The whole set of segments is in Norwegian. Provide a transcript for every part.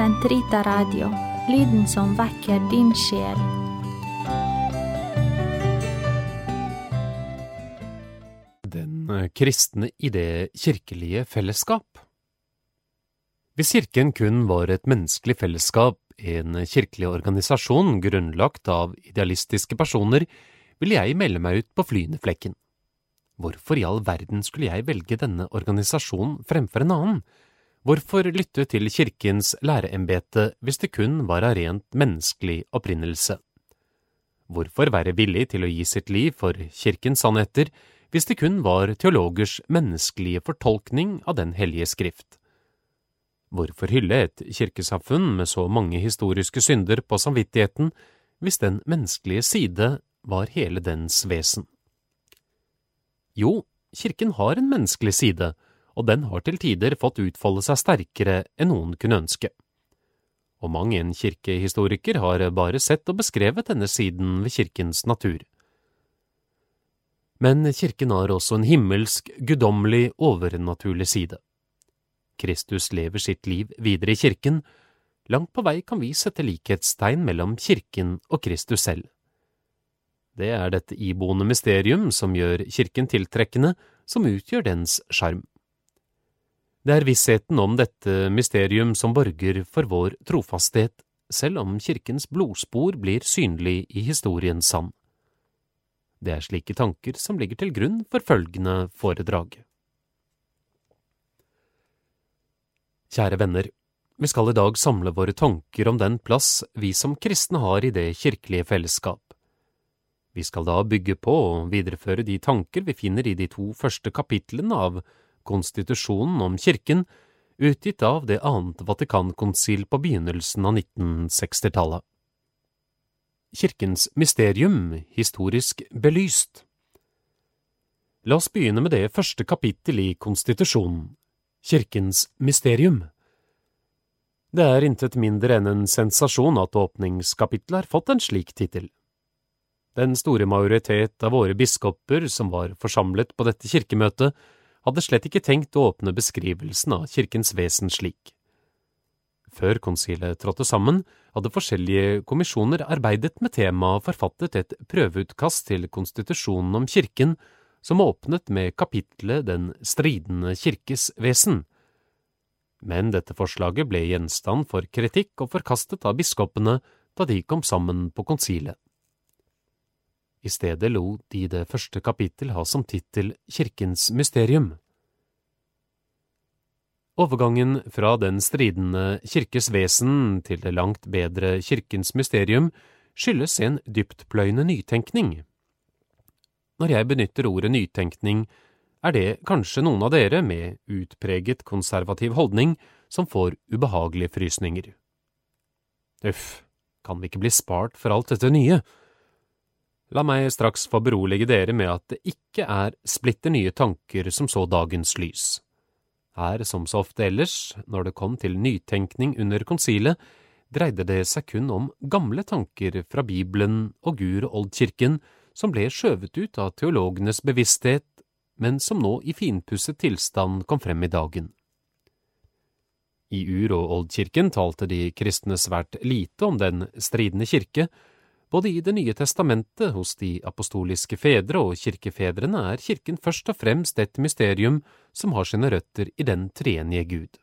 Sentrita Radio, lyden som vekker din sjel. Den eh, kristne i det kirkelige fellesskap. Hvis kirken kun var et menneskelig fellesskap, en kirkelig organisasjon grunnlagt av idealistiske personer, ville jeg melde meg ut på flyende flekken. Hvorfor i all verden skulle jeg velge denne organisasjonen fremfor en annen? Hvorfor lytte til kirkens læreembete hvis det kun var av rent menneskelig opprinnelse? Hvorfor være villig til å gi sitt liv for kirkens sannheter hvis det kun var teologers menneskelige fortolkning av Den hellige skrift? Hvorfor hylle et kirkesamfunn med så mange historiske synder på samvittigheten hvis den menneskelige side var hele dens vesen? Jo, kirken har en menneskelig side, og den har til tider fått utfolde seg sterkere enn noen kunne ønske. Og mang en kirkehistoriker har bare sett og beskrevet denne siden ved kirkens natur. Men kirken har også en himmelsk, guddommelig, overnaturlig side. Kristus lever sitt liv videre i kirken, langt på vei kan vi sette likhetstegn mellom kirken og Kristus selv. Det er dette iboende mysterium som gjør kirken tiltrekkende, som utgjør dens sjarm. Det er vissheten om dette mysterium som borger for vår trofasthet, selv om kirkens blodspor blir synlig i historiens sand. Det er slike tanker som ligger til grunn for følgende foredrag. Kjære venner, vi skal i dag samle våre tanker om den plass vi som kristne har i det kirkelige fellesskap. Vi skal da bygge på og videreføre de tanker vi finner i de to første kapitlene av Konstitusjonen om kirken, utgitt av Det annet Vatikankonsil på begynnelsen av 1960-tallet. Kirkens mysterium, historisk belyst. La oss begynne med det første kapittel i konstitusjonen, Kirkens mysterium. Det er intet mindre enn en sensasjon at åpningskapittelet har fått en slik tittel. Den store majoritet av våre biskoper som var forsamlet på dette kirkemøtet, hadde slett ikke tenkt å åpne beskrivelsen av kirkens vesen slik. Før konsilet trådte sammen, hadde forskjellige kommisjoner arbeidet med temaet og forfattet et prøveutkast til konstitusjonen om kirken som åpnet med kapitlet Den stridende kirkes vesen. Men dette forslaget ble gjenstand for kritikk og forkastet av biskopene da de kom sammen på konsilet. I stedet lot de det første kapittel ha som tittel Kirkens mysterium. Overgangen fra den stridende kirkes vesen til det langt bedre kirkens mysterium skyldes en dyptpløyende nytenkning. Når jeg benytter ordet nytenkning, er det kanskje noen av dere med utpreget konservativ holdning som får ubehagelige frysninger. Uff, kan vi ikke bli spart for alt dette nye? La meg straks få berolige dere med at det ikke er splitter nye tanker som så dagens lys. Her, som så ofte ellers, når det kom til nytenkning under konsilet, dreide det seg kun om gamle tanker fra Bibelen og Gur og Oldkirken som ble skjøvet ut av teologenes bevissthet, men som nå i finpusset tilstand kom frem i dagen. I Ur- og Oldkirken talte de kristne svært lite om den stridende kirke, både i Det nye testamentet hos de apostoliske fedre og kirkefedrene er kirken først og fremst et mysterium som har sine røtter i den treenige Gud.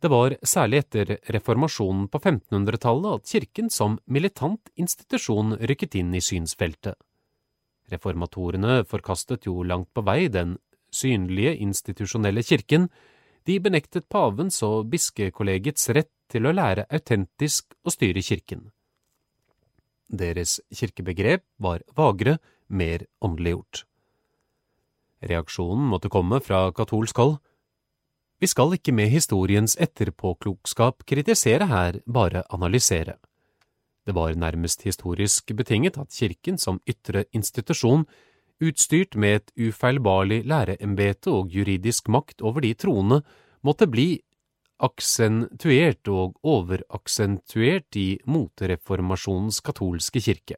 Det var særlig etter reformasjonen på 1500-tallet at kirken som militant institusjon rykket inn i synsfeltet. Reformatorene forkastet jo langt på vei den synlige institusjonelle kirken, de benektet pavens og bispekollegiets rett til å lære autentisk å styre kirken. Deres kirkebegrep var vagre, mer åndeliggjort. Reaksjonen måtte komme fra katolsk hold. Vi skal ikke med historiens etterpåklokskap kritisere her, bare analysere. Det var nærmest historisk betinget at kirken som ytre institusjon, utstyrt med et ufeilbarlig læreembete og juridisk makt over de troende, måtte bli aksentuert og overaksentuert i motreformasjonens katolske kirke.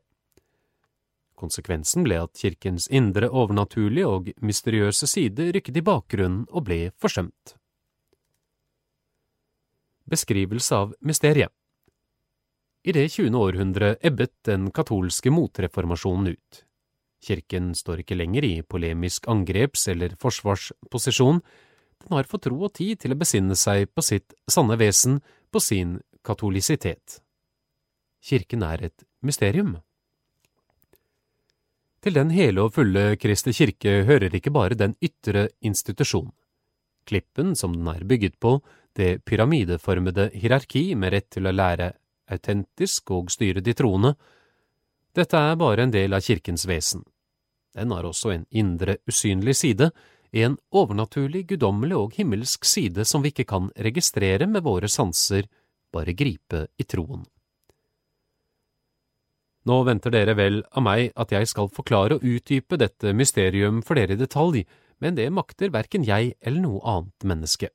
Konsekvensen ble at kirkens indre overnaturlige og mysteriøse side rykket i bakgrunnen og ble forsømt. beskrivelse av mysteriet. I det 20. århundre ebbet den katolske motreformasjonen ut. Kirken står ikke lenger i polemisk angreps- eller forsvarsposisjon, den har fått ro og tid til å besinne seg på sitt sanne vesen, på sin katolisitet. Kirken er et mysterium. Til den hele og fulle Kristi kirke hører ikke bare den ytre institusjon. Klippen som den er bygget på, det pyramideformede hierarki med rett til å lære autentisk og styre de troende, dette er bare en del av kirkens vesen. Den har også en indre, usynlig side, en overnaturlig, guddommelig og himmelsk side som vi ikke kan registrere med våre sanser, bare gripe i troen. Nå venter dere vel av meg at jeg skal forklare og utdype dette mysterium for dere i detalj, men det makter verken jeg eller noe annet menneske.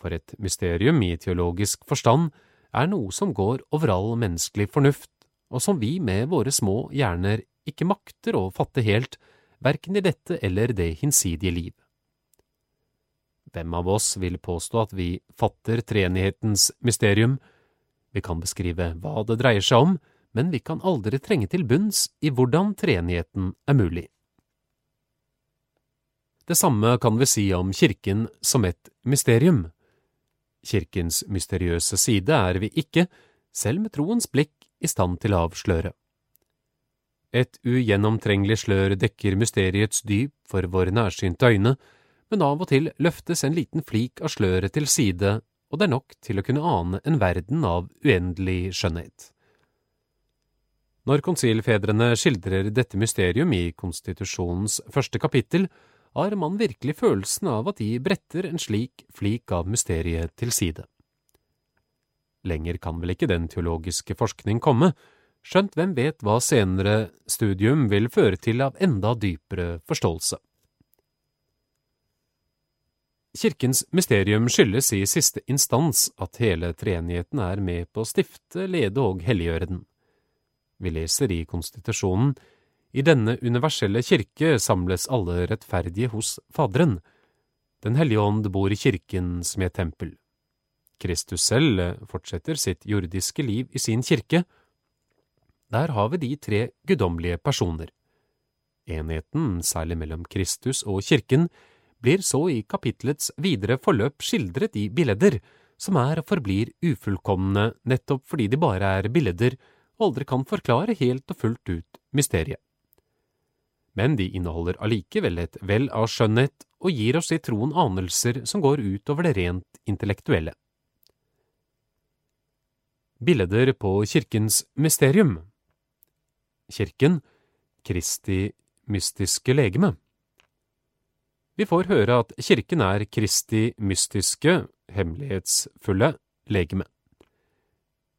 For et mysterium i teologisk forstand er noe som går over all menneskelig fornuft, og som vi med våre små hjerner ikke makter å fatte helt, verken i dette eller det hinsidige liv. Hvem av oss vil påstå at vi fatter treenighetens mysterium? Vi kan beskrive hva det dreier seg om, men vi kan aldri trenge til bunns i hvordan treenigheten er mulig. Det samme kan vi si om Kirken som et mysterium. Kirkens mysteriøse side er vi ikke, selv med troens blikk, i stand til å avsløre. Et ugjennomtrengelig slør dekker mysteriets dyp for våre nærsynte øyne, men av og til løftes en liten flik av sløret til side, og det er nok til å kunne ane en verden av uendelig skjønnhet. Når konsilfedrene skildrer dette mysterium i konstitusjonens første kapittel, har man virkelig følelsen av at de bretter en slik flik av mysteriet til side. Lenger kan vel ikke den teologiske forskning komme, skjønt hvem vet hva senere studium vil føre til av enda dypere forståelse. Kirkens mysterium skyldes i siste instans at hele treenigheten er med på å stifte, lede og helliggjøre den. Vi leser i konstitusjonen i denne universelle kirke samles alle rettferdige hos Faderen. Den hellige ånd bor i kirken som i et tempel. Kristus selv fortsetter sitt jordiske liv i sin kirke, der har vi de tre guddommelige personer. Enheten, særlig mellom Kristus og kirken, blir så i kapitlets videre forløp skildret i bilder, som er og forblir ufullkomne nettopp fordi de bare er bilder og aldri kan forklare helt og fullt ut mysteriet. Men de inneholder allikevel et vell av skjønnhet og gir oss i troen anelser som går utover det rent intellektuelle. Bilder på kirkens mysterium kirken, Kristi mystiske legeme. Vi får høre at kirken er Kristi mystiske, hemmelighetsfulle legeme.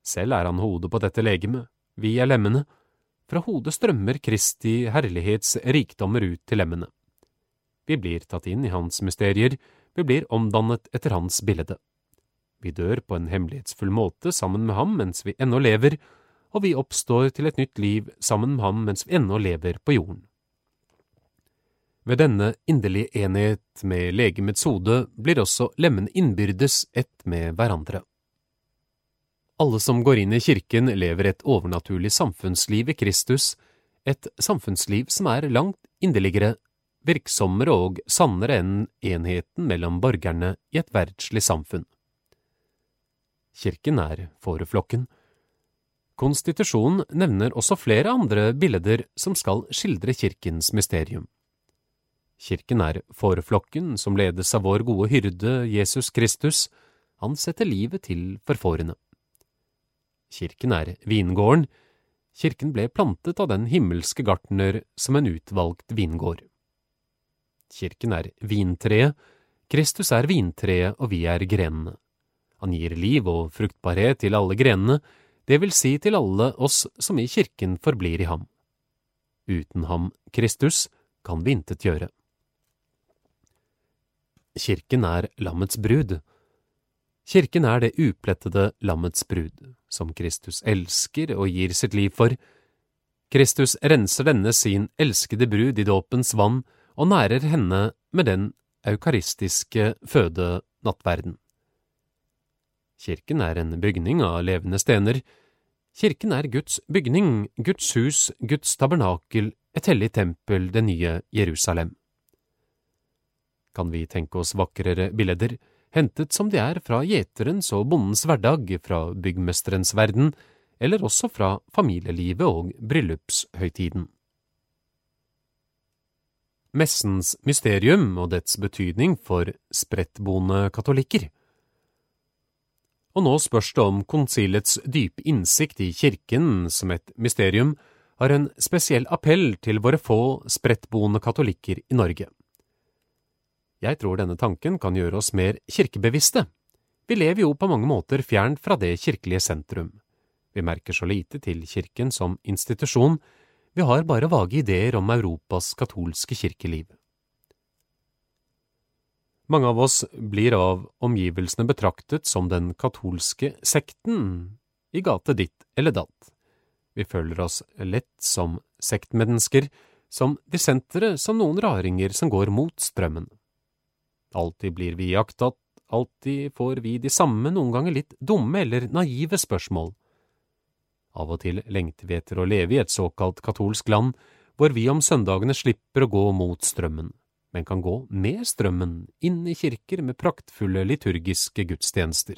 Selv er han hodet på dette legemet, vi er lemmene. Fra hodet strømmer Kristi herlighets rikdommer ut til lemmene. Vi blir tatt inn i hans mysterier, vi blir omdannet etter hans bilde. Vi dør på en hemmelighetsfull måte sammen med ham mens vi ennå lever, og vi oppstår til et nytt liv sammen med ham mens vi ennå lever på jorden. Ved denne inderlige enighet med legemets hode blir også lemmene innbyrdes ett med hverandre. Alle som går inn i kirken, lever et overnaturlig samfunnsliv i Kristus, et samfunnsliv som er langt inderligere, virksommere og sannere enn enheten mellom borgerne i et verdslig samfunn. Kirken er fåreflokken, Konstitusjonen nevner også flere andre bilder som skal skildre kirkens mysterium. Kirken er fårflokken som ledes av vår gode hyrde Jesus Kristus, han setter livet til for fårene. Kirken er vingården, kirken ble plantet av den himmelske gartner som en utvalgt vingård. Kirken er vintreet, Kristus er vintreet og vi er grenene. Han gir liv og fruktbarhet til alle grenene, det vil si til alle oss som i kirken forblir i ham. Uten ham, Kristus, kan vi intet gjøre. Kirken er lammets brud. Kirken er det uplettede lammets brud, som Kristus elsker og gir sitt liv for. Kristus renser denne sin elskede brud i dåpens vann og nærer henne med den eukaristiske føde nattverden. Kirken er en bygning av levende stener. Kirken er Guds bygning, Guds hus, Guds tabernakel, et hellig tempel, det nye Jerusalem. Kan vi tenke oss vakrere bilder, hentet som de er fra gjeterens og bondens hverdag, fra byggmesterens verden, eller også fra familielivet og bryllupshøytiden? Messens mysterium og dets betydning for sprettboende katolikker. Og nå spørs det om konsilets dype innsikt i kirken som et mysterium har en spesiell appell til våre få spredtboende katolikker i Norge. Jeg tror denne tanken kan gjøre oss mer kirkebevisste. Vi lever jo på mange måter fjernt fra det kirkelige sentrum. Vi merker så lite til kirken som institusjon, vi har bare vage ideer om Europas katolske kirkeliv. Mange av oss blir av omgivelsene betraktet som den katolske sekten i gate ditt eller datt. Vi føler oss lett som sektmennesker, som dissentere, som noen raringer som går mot strømmen. Alltid blir vi iakttatt, alltid får vi de samme, noen ganger litt dumme eller naive spørsmål. Av og til lengter vi etter å leve i et såkalt katolsk land, hvor vi om søndagene slipper å gå mot strømmen, men kan gå med strømmen inn i kirker med praktfulle liturgiske gudstjenester.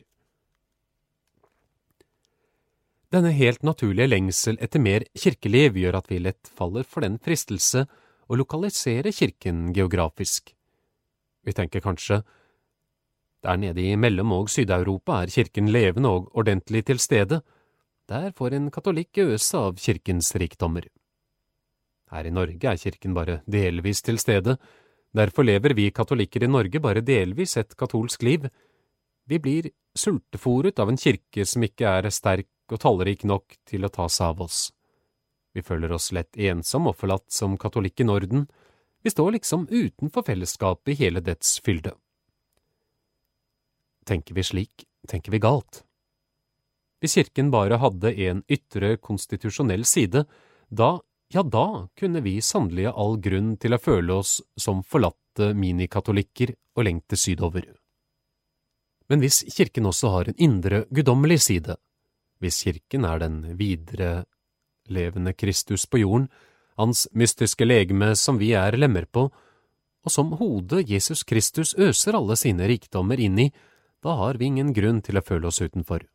Denne helt naturlige lengsel etter mer kirkeliv gjør at vi lett faller for den fristelse å lokalisere kirken geografisk. Vi tenker kanskje der nede i Mellom- og Syd-Europa er kirken levende og ordentlig til stede, der får en katolikk øse av kirkens rikdommer. Her i Norge er kirken bare delvis til stede, derfor lever vi katolikker i Norge bare delvis et katolsk liv. Vi blir sultefòret av en kirke som ikke er sterk og tallrik nok til å ta seg av oss. Vi føler oss lett ensom og forlatt som katolikk i Norden, vi står liksom utenfor fellesskapet i hele dets fylde. Tenker vi slik, tenker vi galt. Hvis kirken bare hadde en ytre konstitusjonell side, da, ja da kunne vi sannelig ha all grunn til å føle oss som forlatte minikatolikker og lengte sydover. Men hvis kirken også har en indre guddommelig side, hvis kirken er den videre levende Kristus på jorden, hans mystiske legeme som vi er lemmer på, og som hodet Jesus Kristus øser alle sine rikdommer inn i, da har vi ingen grunn til å føle oss utenfor.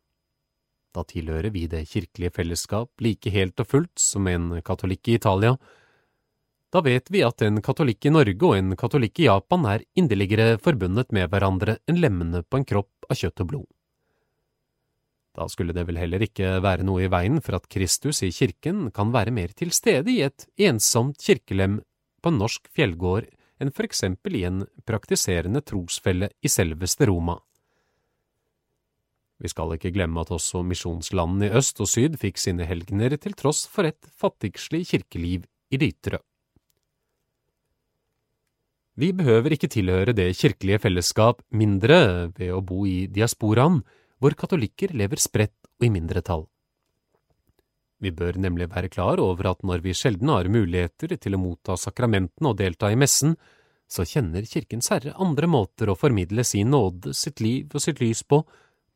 Da tilhører vi det kirkelige fellesskap like helt og fullt som en katolikk i Italia. Da vet vi at en katolikk i Norge og en katolikk i Japan er inderligere forbundet med hverandre enn lemmene på en kropp av kjøtt og blod. Da skulle det vel heller ikke være noe i veien for at Kristus i kirken kan være mer til stede i et ensomt kirkelem på en norsk fjellgård enn for eksempel i en praktiserende trosfelle i selveste Roma. Vi skal ikke glemme at også misjonslandene i øst og syd fikk sine helgener til tross for et fattigslig kirkeliv i ytre. Vi behøver ikke tilhøre det kirkelige fellesskap mindre ved å bo i diasporaen, hvor katolikker lever spredt og i mindretall. Vi bør nemlig være klar over at når vi sjelden har muligheter til å motta sakramentene og delta i messen, så kjenner Kirkens Herre andre måter å formidle sin nåde, sitt liv og sitt lys på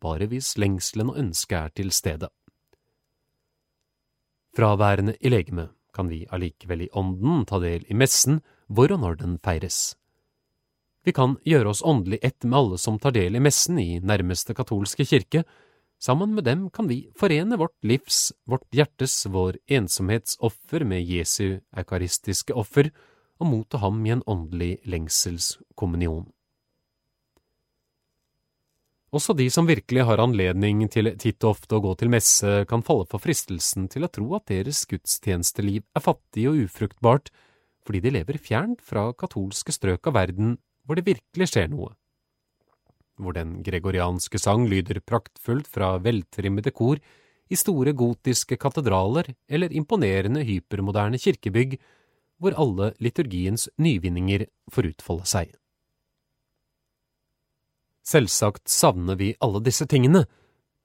bare hvis lengselen og ønsket er til stede. Fraværende i legemet kan vi allikevel i ånden ta del i messen hvor og når den feires. Vi kan gjøre oss åndelig ett med alle som tar del i messen i nærmeste katolske kirke, sammen med dem kan vi forene vårt livs, vårt hjertes, vår ensomhetsoffer med Jesu eukaristiske offer og motta ham i en åndelig lengselskommunion. Også de som virkelig har anledning til titt og ofte å gå til messe, kan falle for fristelsen til å tro at deres gudstjenesteliv er fattig og ufruktbart fordi de lever fjernt fra katolske strøk av verden hvor det virkelig skjer noe. Hvor den gregorianske sang lyder praktfullt fra veltrimmede kor i store gotiske katedraler eller imponerende hypermoderne kirkebygg hvor alle liturgiens nyvinninger får utfolde seg. Selvsagt savner vi alle disse tingene,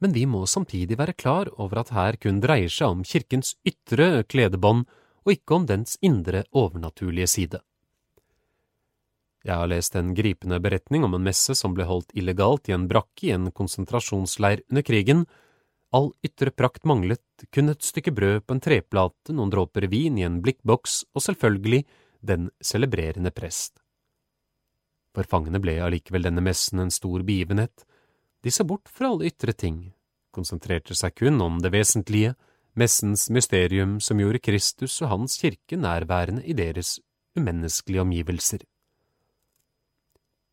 men vi må samtidig være klar over at her kun dreier seg om kirkens ytre kledebånd og ikke om dens indre overnaturlige side. Jeg har lest en gripende beretning om en messe som ble holdt illegalt i en brakke i en konsentrasjonsleir under krigen. All ytre prakt manglet, kun et stykke brød på en treplate, noen dråper vin i en blikkboks og selvfølgelig den celebrerende prest. For fangene ble allikevel denne messen en stor begivenhet. De så bort fra alle ytre ting, konsentrerte seg kun om det vesentlige, messens mysterium som gjorde Kristus og Hans kirke nærværende i deres umenneskelige omgivelser.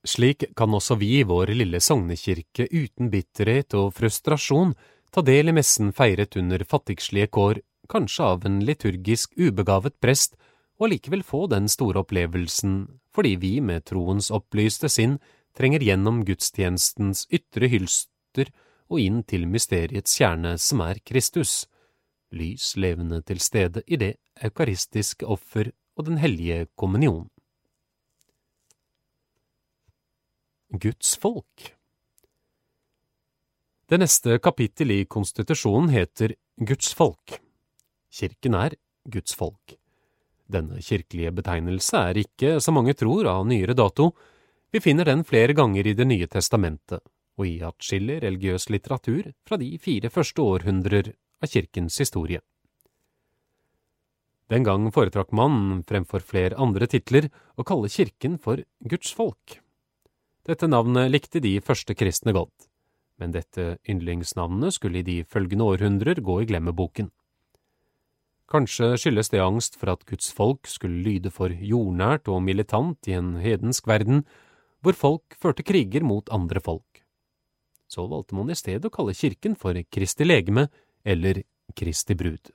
Slik kan også vi i vår lille sognekirke uten bitterhet og frustrasjon ta del i messen feiret under fattigslige kår, kanskje av en liturgisk ubegavet prest, og allikevel få den store opplevelsen fordi vi med troens opplyste sinn trenger gjennom gudstjenestens ytre hylster og inn til mysteriets kjerne som er Kristus, lys levende til stede i det eukaristiske offer og den hellige kommunion. Guds folk Det neste kapittel i konstitusjonen heter Guds folk. Kirken er Guds folk. Denne kirkelige betegnelse er ikke, som mange tror, av nyere dato. Vi finner den flere ganger i Det nye testamentet, og i atskillig religiøs litteratur fra de fire første århundrer av kirkens historie. Den gang foretrakk man, fremfor flere andre titler, å kalle kirken for Guds folk. Dette navnet likte de første kristne godt, men dette yndlingsnavnet skulle i de følgende århundrer gå i glemmeboken. Kanskje skyldes det angst for at Guds folk skulle lyde for jordnært og militant i en hedensk verden, hvor folk førte kriger mot andre folk. Så valgte man i stedet å kalle kirken for Kristi legeme eller Kristi brud.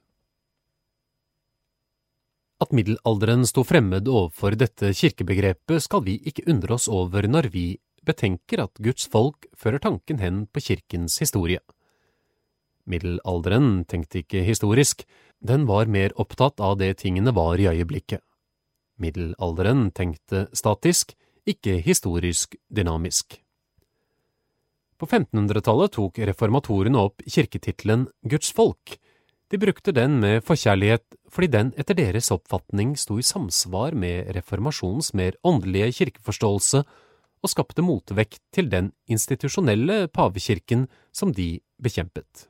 At middelalderen sto fremmed overfor dette kirkebegrepet, skal vi ikke undre oss over når vi betenker at Guds folk fører tanken hen på kirkens historie. Middelalderen tenkte ikke historisk, den var mer opptatt av det tingene var i øyeblikket. Middelalderen tenkte statisk, ikke historisk dynamisk. På 1500-tallet tok reformatorene opp kirketittelen Guds folk. De brukte den med forkjærlighet fordi den etter deres oppfatning sto i samsvar med reformasjonens mer åndelige kirkeforståelse og skapte motvekt til den institusjonelle pavekirken som de bekjempet.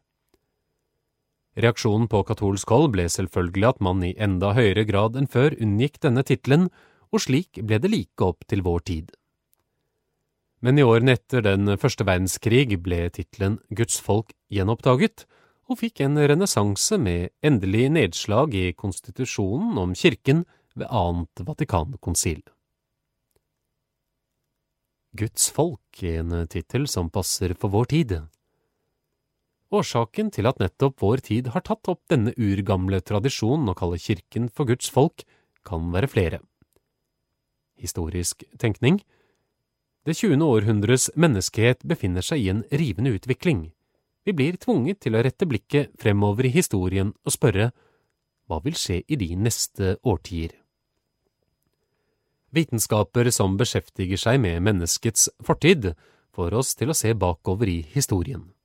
Reaksjonen på katolsk hold ble selvfølgelig at man i enda høyere grad enn før unngikk denne tittelen, og slik ble det like opp til vår tid. Men i årene etter den første verdenskrig ble tittelen Guds folk gjenoppdaget, og fikk en renessanse med endelig nedslag i konstitusjonen om kirken ved annet Vatikankonsil. Guds folk en tittel som passer for vår tid. Årsaken til at nettopp vår tid har tatt opp denne urgamle tradisjonen å kalle kirken for Guds folk, kan være flere. Historisk tenkning Det tjuende århundres menneskehet befinner seg i en rivende utvikling. Vi blir tvunget til å rette blikket fremover i historien og spørre hva vil skje i de neste årtier? Vitenskaper som beskjeftiger seg med menneskets fortid, får oss til å se bakover i historien.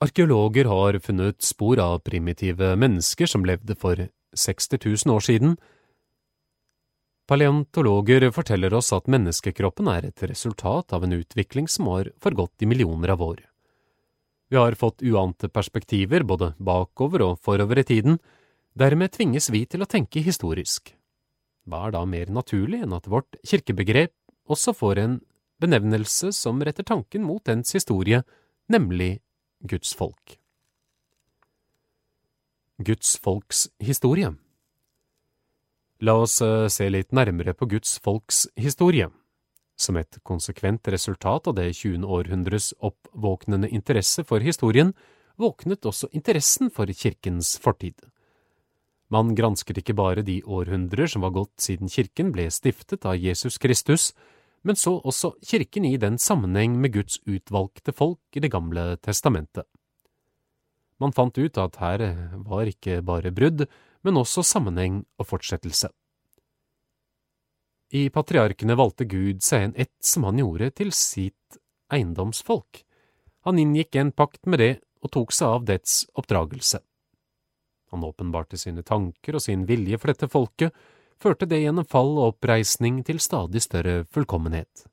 Arkeologer har funnet spor av primitive mennesker som levde for 60 000 år siden. Paleontologer forteller oss at menneskekroppen er et resultat av en utvikling som har forgått i millioner av år. Vi har fått uante perspektiver både bakover og forover i tiden, dermed tvinges vi til å tenke historisk. Hva er da mer naturlig enn at vårt kirkebegrep også får en benevnelse som retter tanken mot dens historie, nemlig Guds folk. Guds folks historie La oss eh, se litt nærmere på Guds folks historie. Som et konsekvent resultat av det 20. århundres oppvåknende interesse for historien, våknet også interessen for kirkens fortid. Man gransket ikke bare de århundrer som var gått siden kirken ble stiftet av Jesus Kristus, men så også kirken i den sammenheng med Guds utvalgte folk i Det gamle testamentet. Man fant ut at her var ikke bare brudd, men også sammenheng og fortsettelse. I patriarkene valgte Gud seg en ett som han gjorde til sitt eiendomsfolk. Han inngikk en pakt med det og tok seg av dets oppdragelse. Han åpenbarte sine tanker og sin vilje for dette folket, førte det gjennom fall og oppreisning til stadig større fullkommenhet.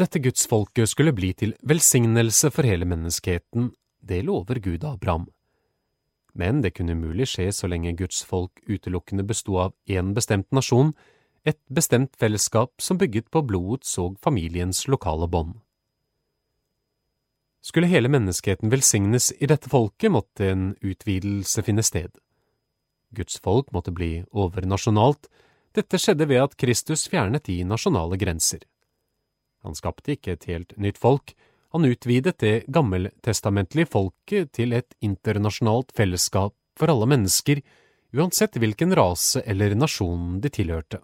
Dette gudsfolket skulle bli til velsignelse for hele menneskeheten, det lover Gud Abraham. Men det kunne umulig skje så lenge Guds folk utelukkende besto av én bestemt nasjon, et bestemt fellesskap som bygget på blodets og familiens lokale bånd. Skulle hele menneskeheten velsignes i dette folket, måtte en utvidelse finne sted. Guds folk måtte bli overnasjonalt, dette skjedde ved at Kristus fjernet de nasjonale grenser. Han skapte ikke et helt nytt folk, han utvidet det gammeltestamentlige folket til et internasjonalt fellesskap for alle mennesker, uansett hvilken rase eller nasjon de tilhørte.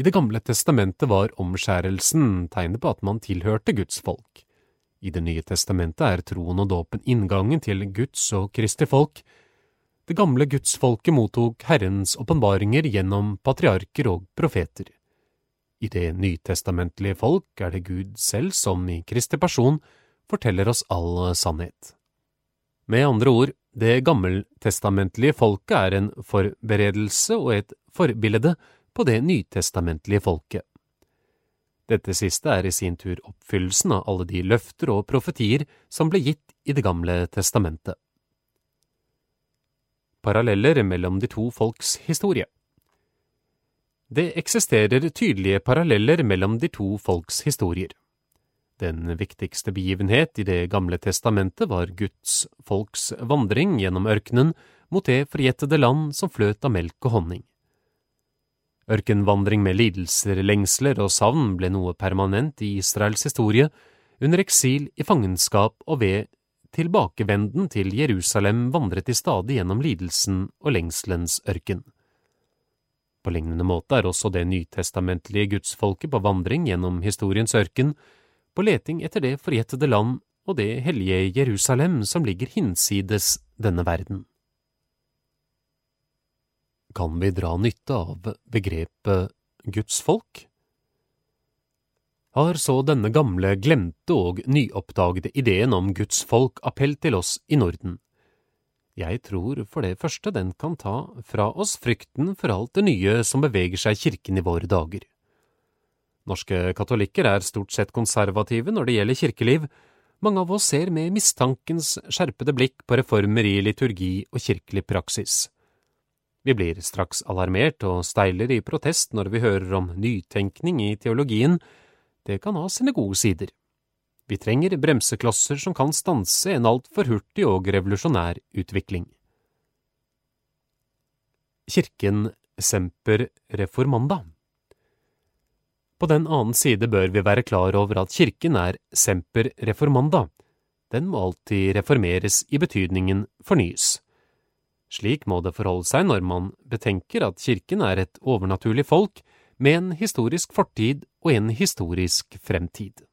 I Det gamle testamentet var omskjærelsen tegnet på at man tilhørte Guds folk. I Det nye testamentet er troen og dåpen inngangen til Guds og Kristi folk. Det gamle gudsfolket mottok Herrens åpenbaringer gjennom patriarker og profeter. I det nytestamentlige folk er det Gud selv som i Kristi person forteller oss all sannhet. Med andre ord, det gammeltestamentlige folket er en forberedelse og et forbilde på det nytestamentlige folket. Dette siste er i sin tur oppfyllelsen av alle de løfter og profetier som ble gitt i Det gamle testamentet. Paralleller mellom de to folks historie det eksisterer tydelige paralleller mellom de to folks historier. Den viktigste begivenhet i Det gamle testamentet var Guds folks vandring gjennom ørkenen mot det forjettede land som fløt av melk og honning. Ørkenvandring med lidelser, lengsler og savn ble noe permanent i Israels historie, under eksil i fangenskap og ved tilbakevenden til Jerusalem vandret de stadig gjennom lidelsen og lengselens ørken. På lignende måte er også det nytestamentlige gudsfolket på vandring gjennom historiens ørken, på leting etter det forjettede land og det hellige Jerusalem som ligger hinsides denne verden. Kan vi dra nytte av begrepet gudsfolk? Har så denne gamle, glemte og nyoppdagede ideen om Guds folk appell til oss i Norden? Jeg tror for det første den kan ta fra oss frykten for alt det nye som beveger seg i kirken i våre dager. Norske katolikker er stort sett konservative når det gjelder kirkeliv, mange av oss ser med mistankens skjerpede blikk på reformer i liturgi og kirkelig praksis. Vi blir straks alarmert og steiler i protest når vi hører om nytenkning i teologien, det kan ha sine gode sider. Vi trenger bremseklosser som kan stanse en altfor hurtig og revolusjonær utvikling. Kirken Semper Reformanda På den annen side bør vi være klar over at kirken er Semper Reformanda. Den må alltid reformeres i betydningen fornyes. Slik må det forholde seg når man betenker at kirken er et overnaturlig folk med en historisk fortid og en historisk fremtid.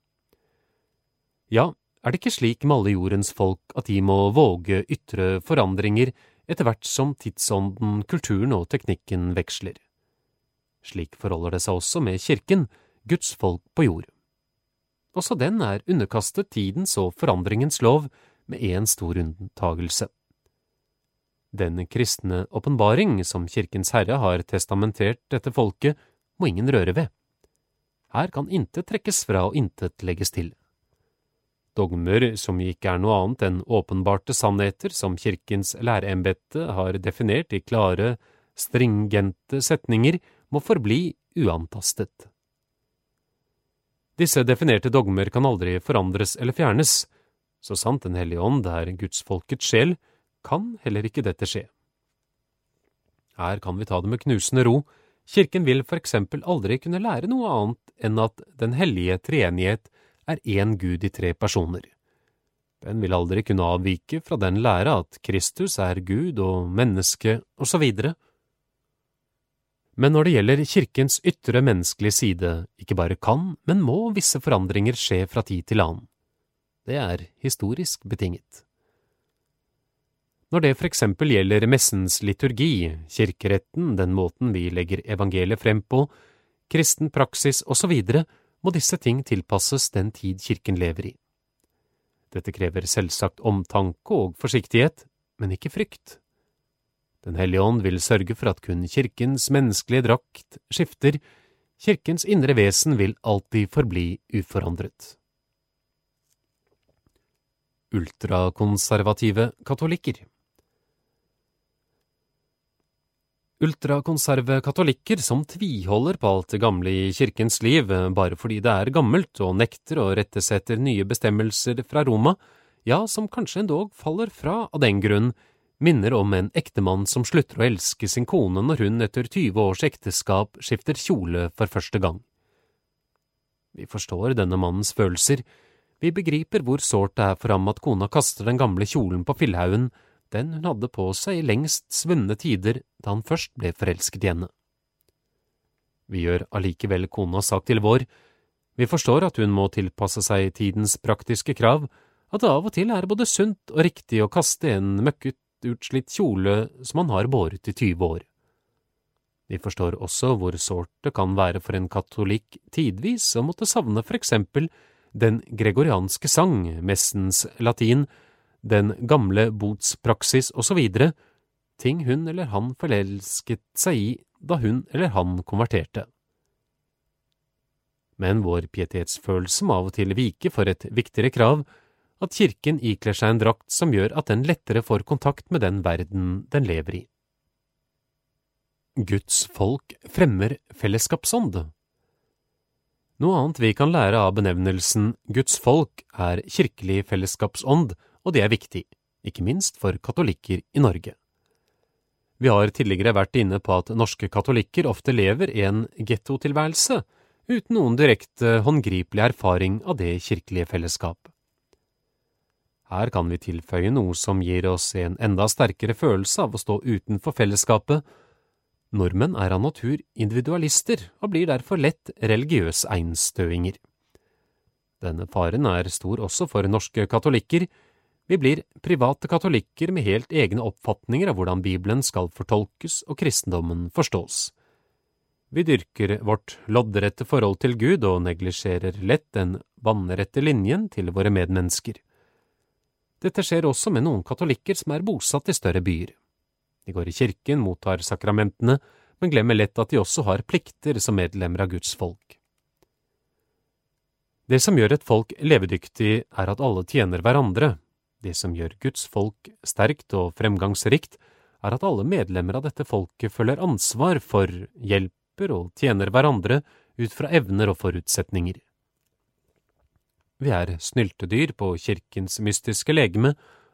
Ja, er det ikke slik med alle jordens folk at de må våge ytre forandringer etter hvert som tidsånden, kulturen og teknikken veksler? Slik forholder det seg også med kirken, Guds folk på jord. Også den er underkastet tidens og forandringens lov, med én stor unntagelse. Den kristne åpenbaring som Kirkens Herre har testamentert dette folket, må ingen røre ved. Her kan intet trekkes fra og intet legges til dogmer som ikke er noe annet enn åpenbarte sannheter som Kirkens læreembete har definert i klare, stringente setninger, må forbli uantastet. Disse definerte dogmer kan aldri forandres eller fjernes. Så sant Den hellige ånd er gudsfolkets sjel, kan heller ikke dette skje. Her kan vi ta det med knusende ro. Kirken vil for eksempel aldri kunne lære noe annet enn at Den hellige treenighet er én Gud i tre personer. Den vil aldri kunne avvike fra den lære at Kristus er Gud og menneske osv. Men når det gjelder kirkens ytre menneskelige side, ikke bare kan, men må visse forandringer skje fra tid til annen. Det er historisk betinget. Når det for eksempel gjelder messens liturgi, kirkeretten, den måten vi legger evangeliet frem på, kristen praksis osv., må disse ting tilpasses den tid kirken lever i. Dette krever selvsagt omtanke og forsiktighet, men ikke frykt. Den hellige ånd vil sørge for at kun kirkens menneskelige drakt skifter, kirkens indre vesen vil alltid forbli uforandret. Ultrakonservative katolikker Ultrakonserve katolikker som tviholder på alt det gamle i kirkens liv bare fordi det er gammelt og nekter å rette seg etter nye bestemmelser fra Roma, ja, som kanskje endog faller fra av den grunn, minner om en ektemann som slutter å elske sin kone når hun etter 20 års ekteskap skifter kjole for første gang. Vi forstår denne mannens følelser, vi begriper hvor sårt det er for ham at kona kaster den gamle kjolen på fillhaugen, den hun hadde på seg i lengst svunne tider da han først ble forelsket i henne. Vi gjør allikevel konas sak til vår, vi forstår at hun må tilpasse seg tidens praktiske krav, at det av og til er både sunt og riktig å kaste en møkket utslitt kjole som han har båret i 20 år. Vi forstår også hvor sårt det kan være for en katolikk tidvis å måtte savne for eksempel den gregorianske sang, messens latin, den gamle botspraksis osv., ting hun eller han forelsket seg i da hun eller han konverterte. Men vår pietetsfølelse må av og til vike for et viktigere krav, at kirken ikler seg en drakt som gjør at den lettere får kontakt med den verden den lever i. Guds folk fremmer fellesskapsånd. Noe annet vi kan lære av benevnelsen Guds folk er kirkelig fellesskapsånd, og det er viktig, ikke minst for katolikker i Norge. Vi har tidligere vært inne på at norske katolikker ofte lever i en gettotilværelse, uten noen direkte håndgripelig erfaring av det kirkelige fellesskap. Her kan vi tilføye noe som gir oss en enda sterkere følelse av å stå utenfor fellesskapet. Nordmenn er av natur individualister og blir derfor lett religiøse einstøinger. Denne faren er stor også for norske katolikker. Vi blir private katolikker med helt egne oppfatninger av hvordan Bibelen skal fortolkes og kristendommen forstås. Vi dyrker vårt loddrette forhold til Gud og neglisjerer lett den vannrette linjen til våre medmennesker. Dette skjer også med noen katolikker som er bosatt i større byer. De går i kirken, mottar sakramentene, men glemmer lett at de også har plikter som medlemmer av Guds folk. Det som gjør et folk levedyktig, er at alle tjener hverandre. Det som gjør Guds folk sterkt og fremgangsrikt, er at alle medlemmer av dette folket føler ansvar for, hjelper og tjener hverandre ut fra evner og forutsetninger. Vi er snyltedyr på kirkens mystiske legeme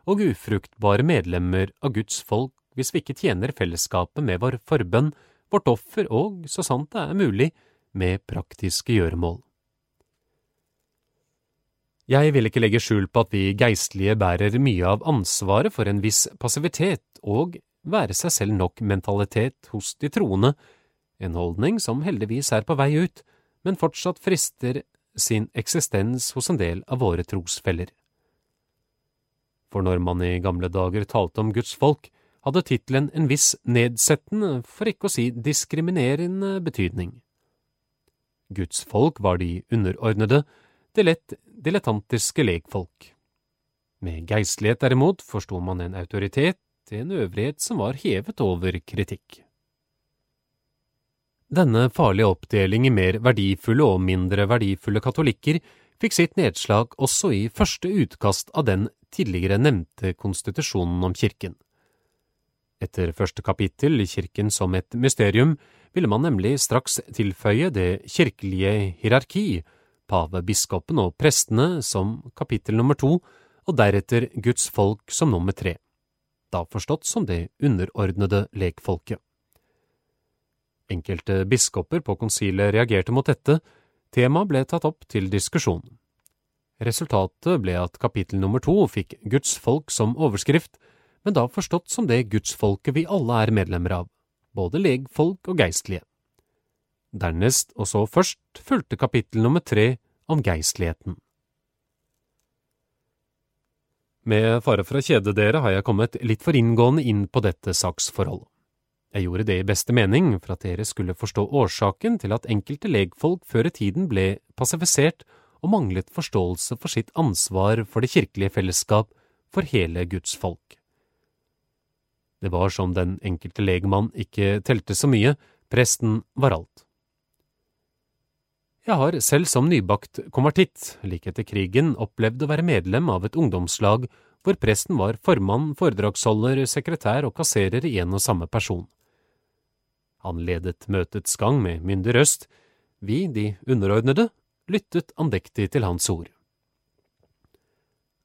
og ufruktbare medlemmer av Guds folk hvis vi ikke tjener fellesskapet med vår forbønn, vårt offer og, så sant det er mulig, med praktiske gjøremål. Jeg vil ikke legge skjul på at vi geistlige bærer mye av ansvaret for en viss passivitet og være seg selv nok-mentalitet hos de troende, en holdning som heldigvis er på vei ut, men fortsatt frister sin eksistens hos en del av våre trosfeller. For når man i gamle dager talte om Guds folk, hadde tittelen en viss nedsettende, for ikke å si diskriminerende betydning. Guds folk var de underordnede, det lett dilettantiske lekfolk. Med geistlighet derimot forsto man en autoritet, en øvrighet som var hevet over kritikk. Denne farlige oppdeling i mer verdifulle og mindre verdifulle katolikker fikk sitt nedslag også i første utkast av den tidligere nevnte konstitusjonen om kirken. Etter første kapittel Kirken som et mysterium ville man nemlig straks tilføye det kirkelige hierarki, pave, biskopen og prestene som kapittel nummer to, og deretter Guds folk som nummer tre, da forstått som det underordnede lekfolket. Enkelte biskoper på konsilet reagerte mot dette, temaet ble tatt opp til diskusjon. Resultatet ble at kapittel nummer to fikk Guds folk som overskrift, men da forstått som det gudsfolket vi alle er medlemmer av, både legfolk og geistlige. Dernest, og så først, fulgte kapittel nummer tre om geistligheten. Med fare for å kjede dere har jeg kommet litt for inngående inn på dette saksforholdet. Jeg gjorde det i beste mening for at dere skulle forstå årsaken til at enkelte legfolk før i tiden ble passifisert og manglet forståelse for sitt ansvar for det kirkelige fellesskap for hele Guds folk. Det var som den enkelte legmann ikke telte så mye, presten var alt. Jeg har selv som nybakt konvertitt, like etter krigen, opplevd å være medlem av et ungdomslag hvor presten var formann, foredragsholder, sekretær og kasserer i en og samme person. Han ledet møtets gang med myndig røst, vi, de underordnede, lyttet andektig til hans ord.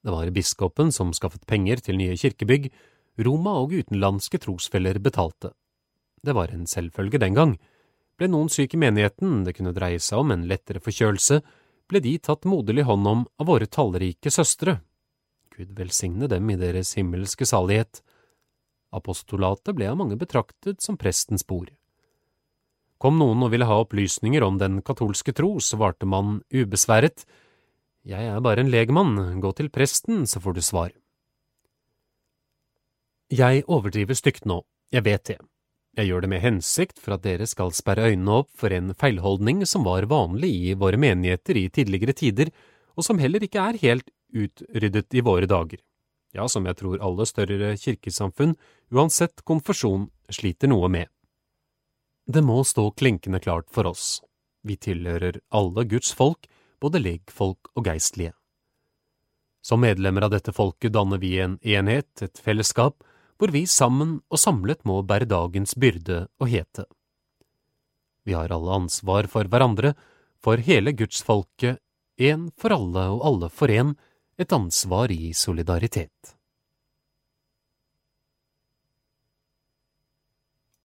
Det var biskopen som skaffet penger til nye kirkebygg, Roma og utenlandske trosfeller betalte. Det var en selvfølge den gang. Ble noen syk i menigheten, det kunne dreie seg om en lettere forkjølelse, ble de tatt moderlig hånd om av våre tallrike søstre. Gud velsigne dem i deres himmelske salighet. Apostolatet ble av mange betraktet som prestens bord. Kom noen og ville ha opplysninger om den katolske tro, svarte man ubesværet, jeg er bare en legmann, gå til presten, så får du svar. Jeg overdriver stygt nå, jeg vet det. Jeg gjør det med hensikt for at dere skal sperre øynene opp for en feilholdning som var vanlig i våre menigheter i tidligere tider, og som heller ikke er helt utryddet i våre dager. Ja, som jeg tror alle større kirkesamfunn, uansett konfesjon, sliter noe med. Det må stå klinkende klart for oss. Vi tilhører alle Guds folk, både legfolk og geistlige. Som medlemmer av dette folket danner vi en enhet, et fellesskap, hvor vi sammen og samlet må bære dagens byrde og hete. Vi har alle ansvar for hverandre, for hele gudsfolket, én for alle og alle for én, et ansvar i solidaritet.